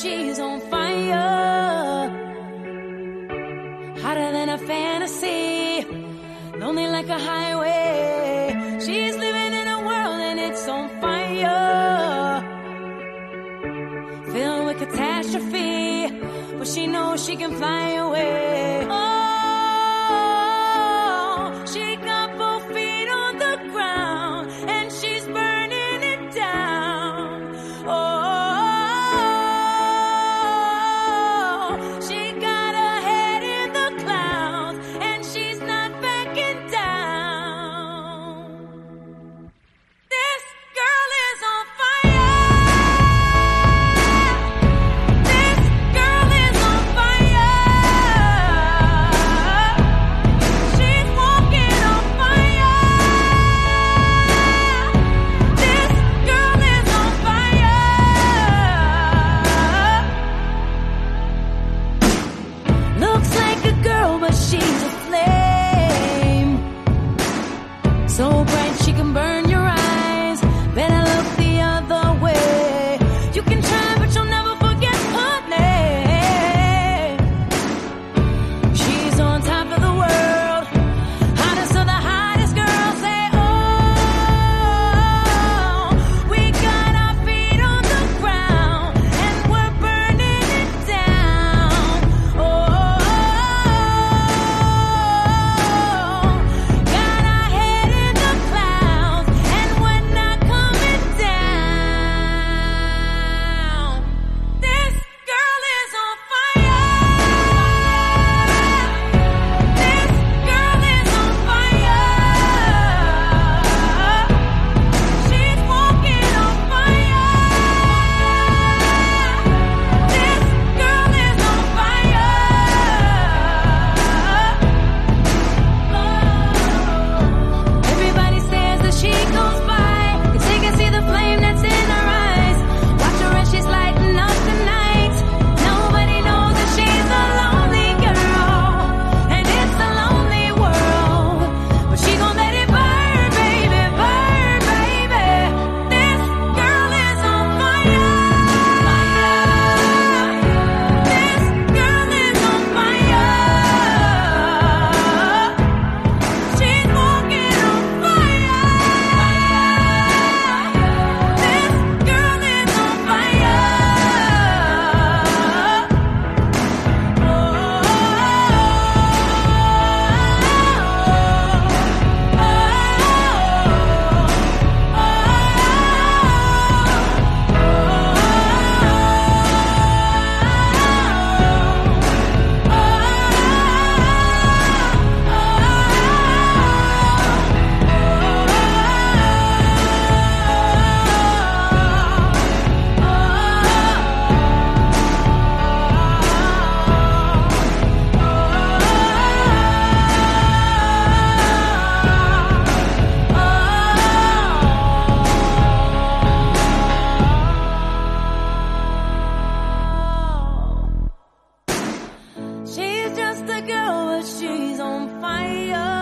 she's on fire. Hotter than a fantasy, lonely like a highway. She's living in a world and it's on fire. Filled with catastrophe, but she knows she can fly away. girl, but she's on fire.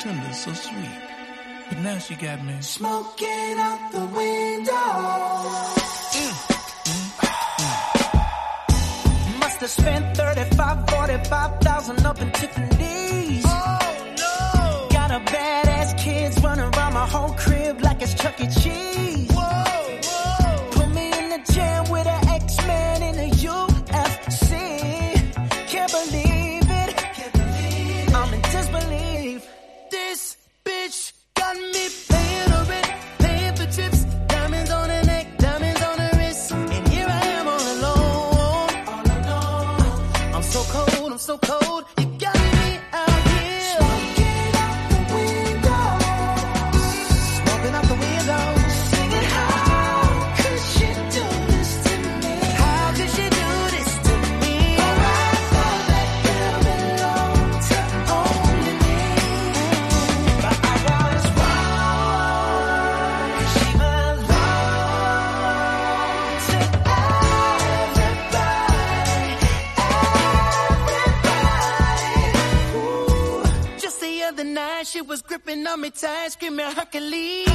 tender, so sweet. But now she got me smoking out the window. Mm. Mm. Mm. Must have spent 35, 45,000 up in Tiffany's. Oh no! Got a badass kids running around my whole crib like om et taske med jeg kan lide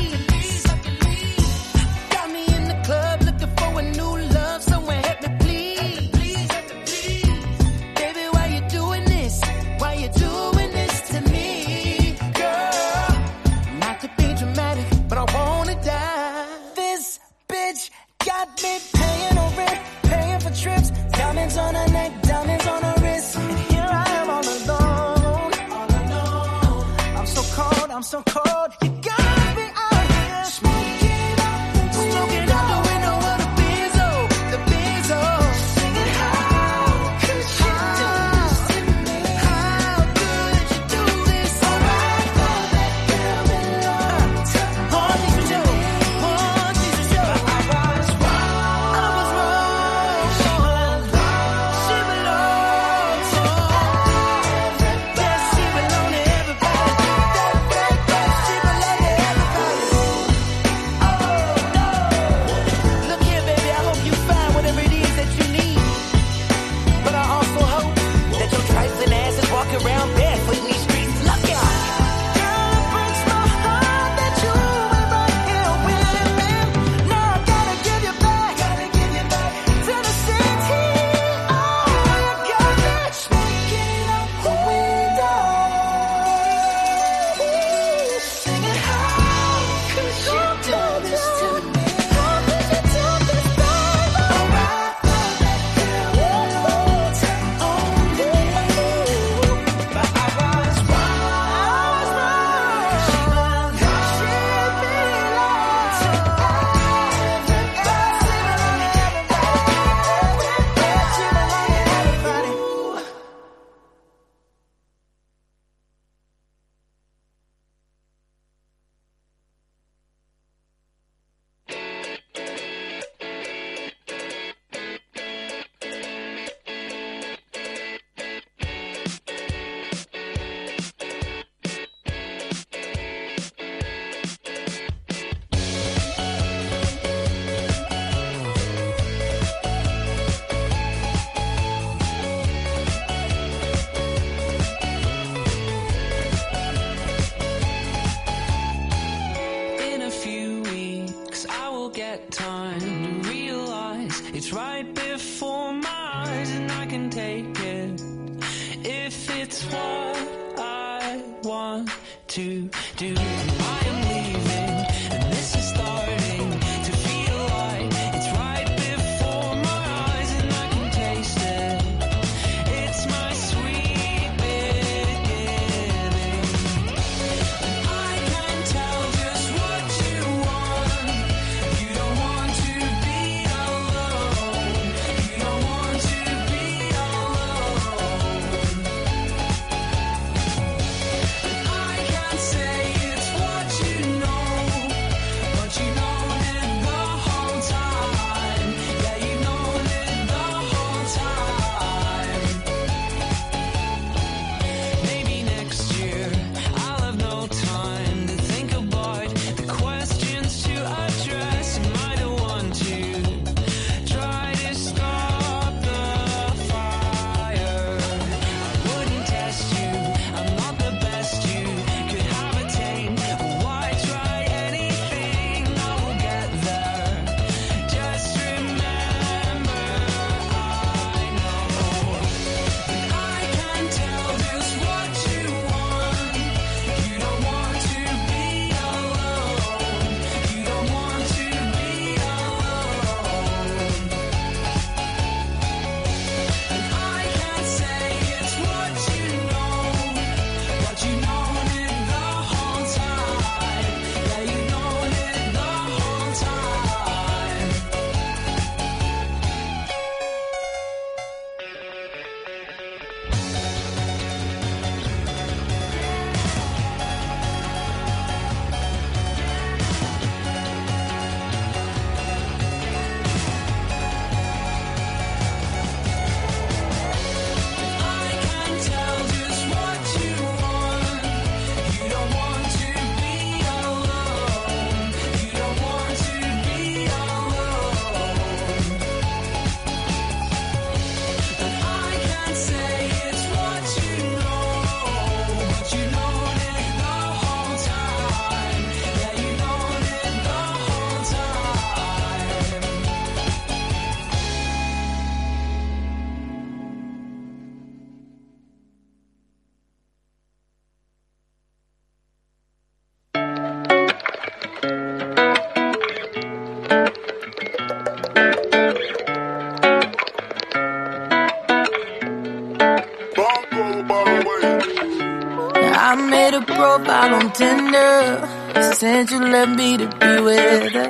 profile on Tinder. Since you left me to be with her.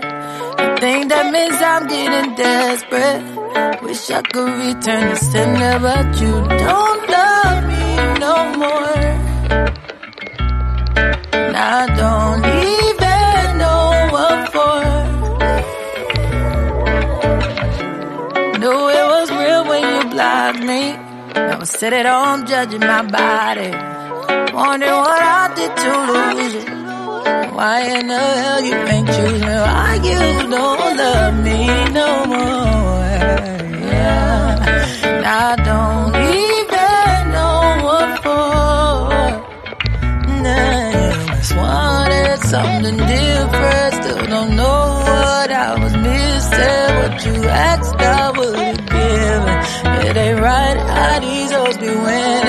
I think that means I'm getting desperate. Wish I could return the sender, but you don't love me no more. And I don't even know what for. Knew it was real when you blocked me. Now I sit at home judging my body. Wondering what I to lose you. Why in the hell you ain't choose me? Why you don't love me no more? Yeah. And I don't even know what for. Nah, just wanted something different. Still don't know what I was missing. What you asked, I would've given. It ain't right how these hoes be winning.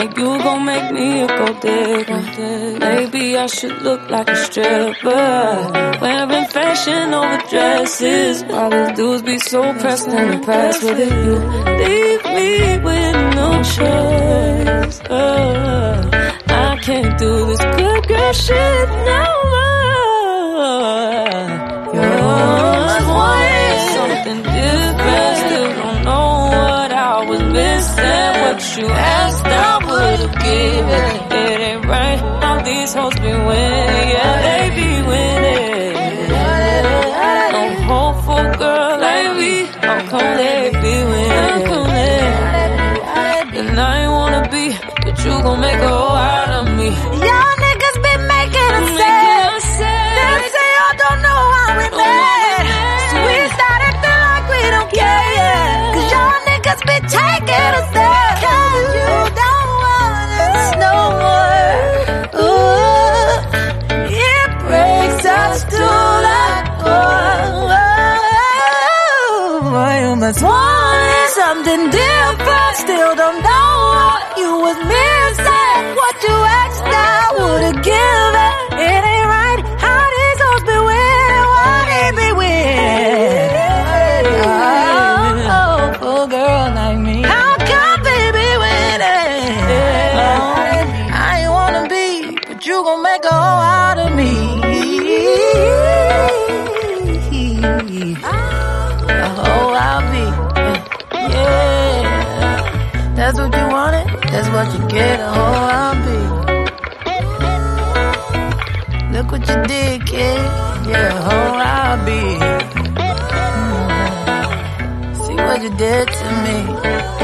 Yeah, you gon' make me a gold digger. Maybe I should look like a stripper. Wearing fashion over dresses. While these dudes be so pressed and impressed with it. You leave me with no choice. Uh, I can't do this good girl shit no more. You always wanted something different. Still don't know what I was missing. What you asked, I would've given. It ain't right how these hoes be winning. Yeah, they be winning. No hopeful girl me. How come they be winning? And I ain't wanna be, but you gon' make a hoe out of me. You must want something different. Still don't know what you was missing. What you asked, I would've given. You get. A I'll be. Look what you did, kid. Yeah, a I'll. Mm. See what you did to me.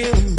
Is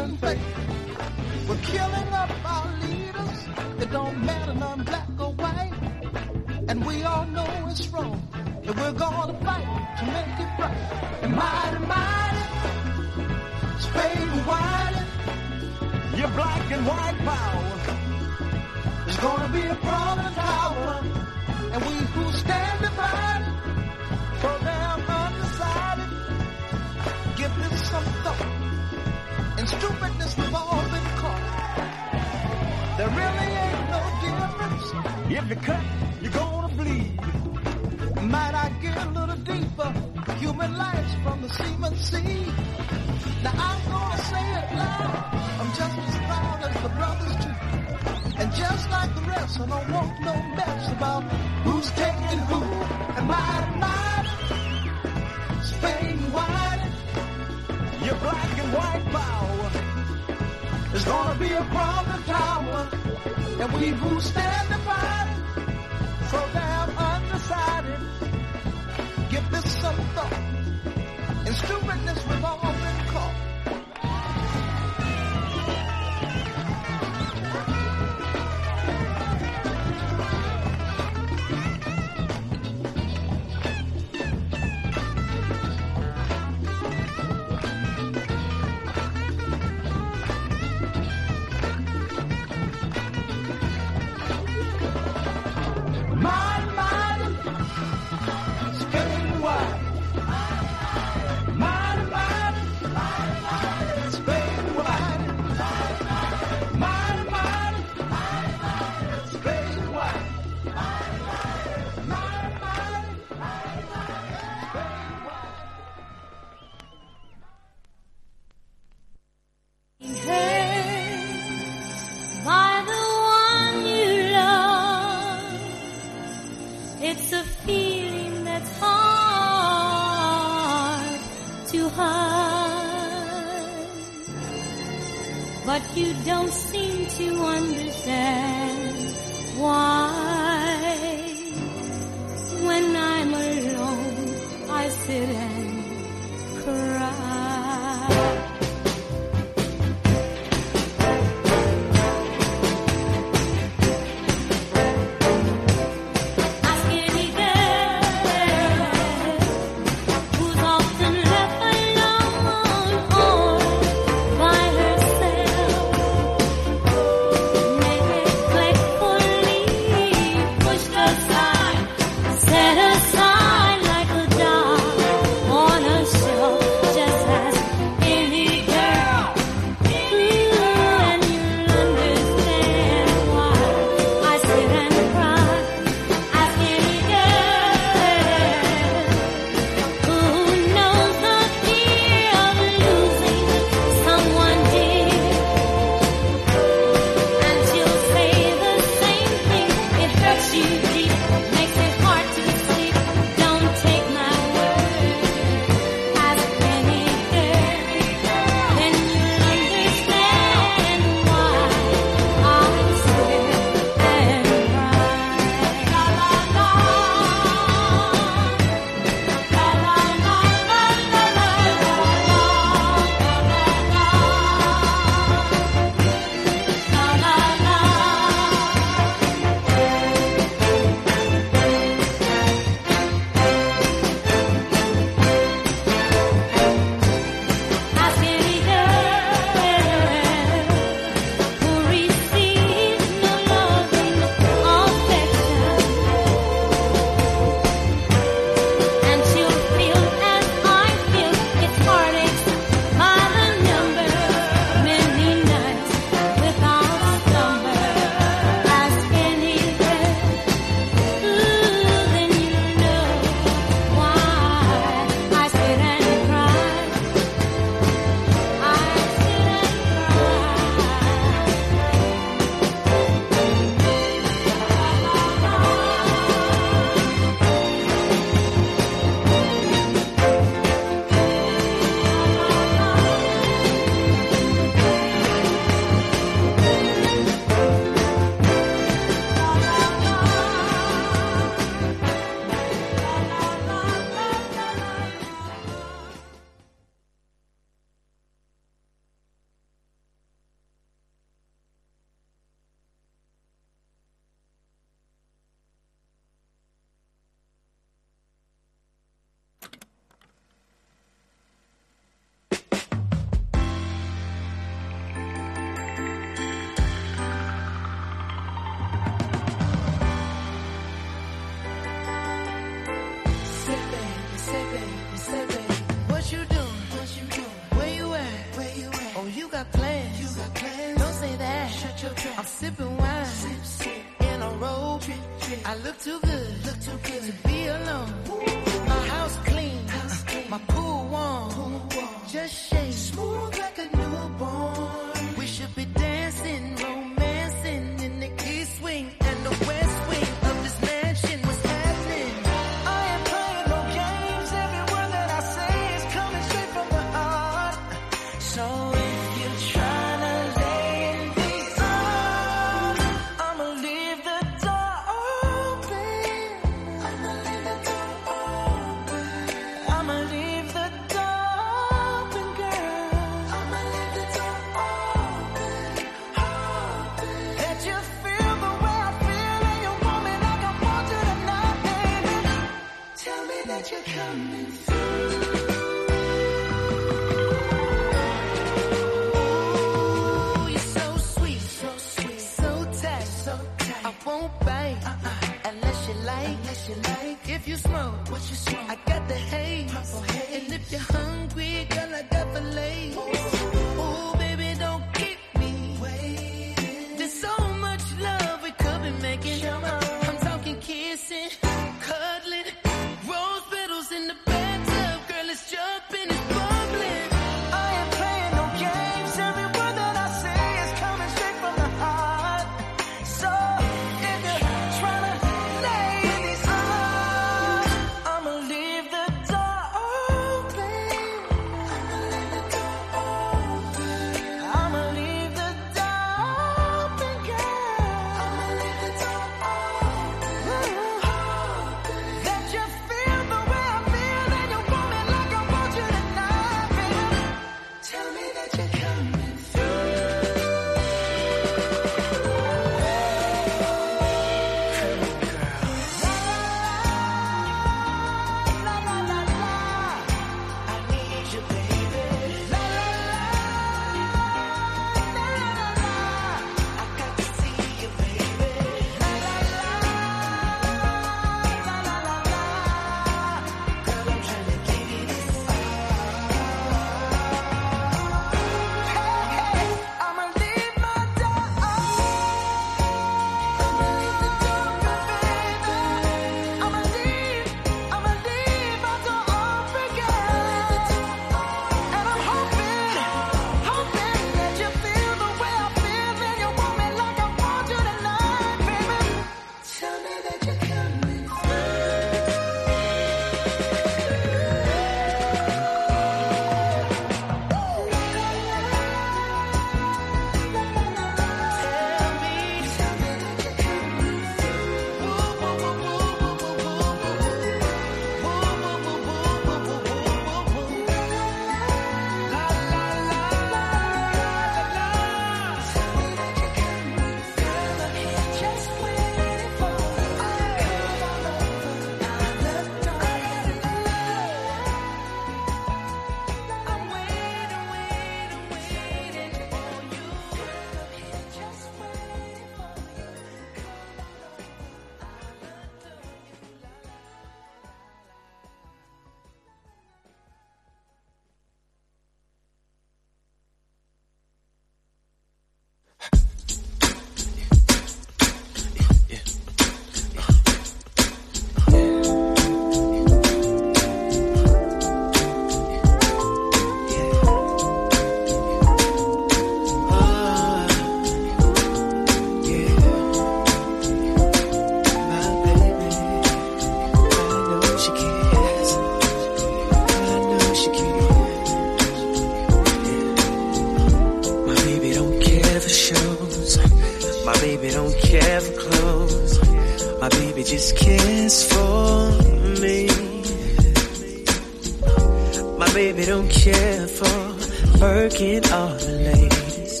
baby don't care for working all the ladies.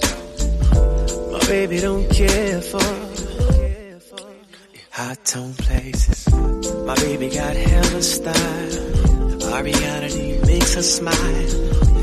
My baby don't care for hot tone places. My baby got hella style. Ariana makes her smile.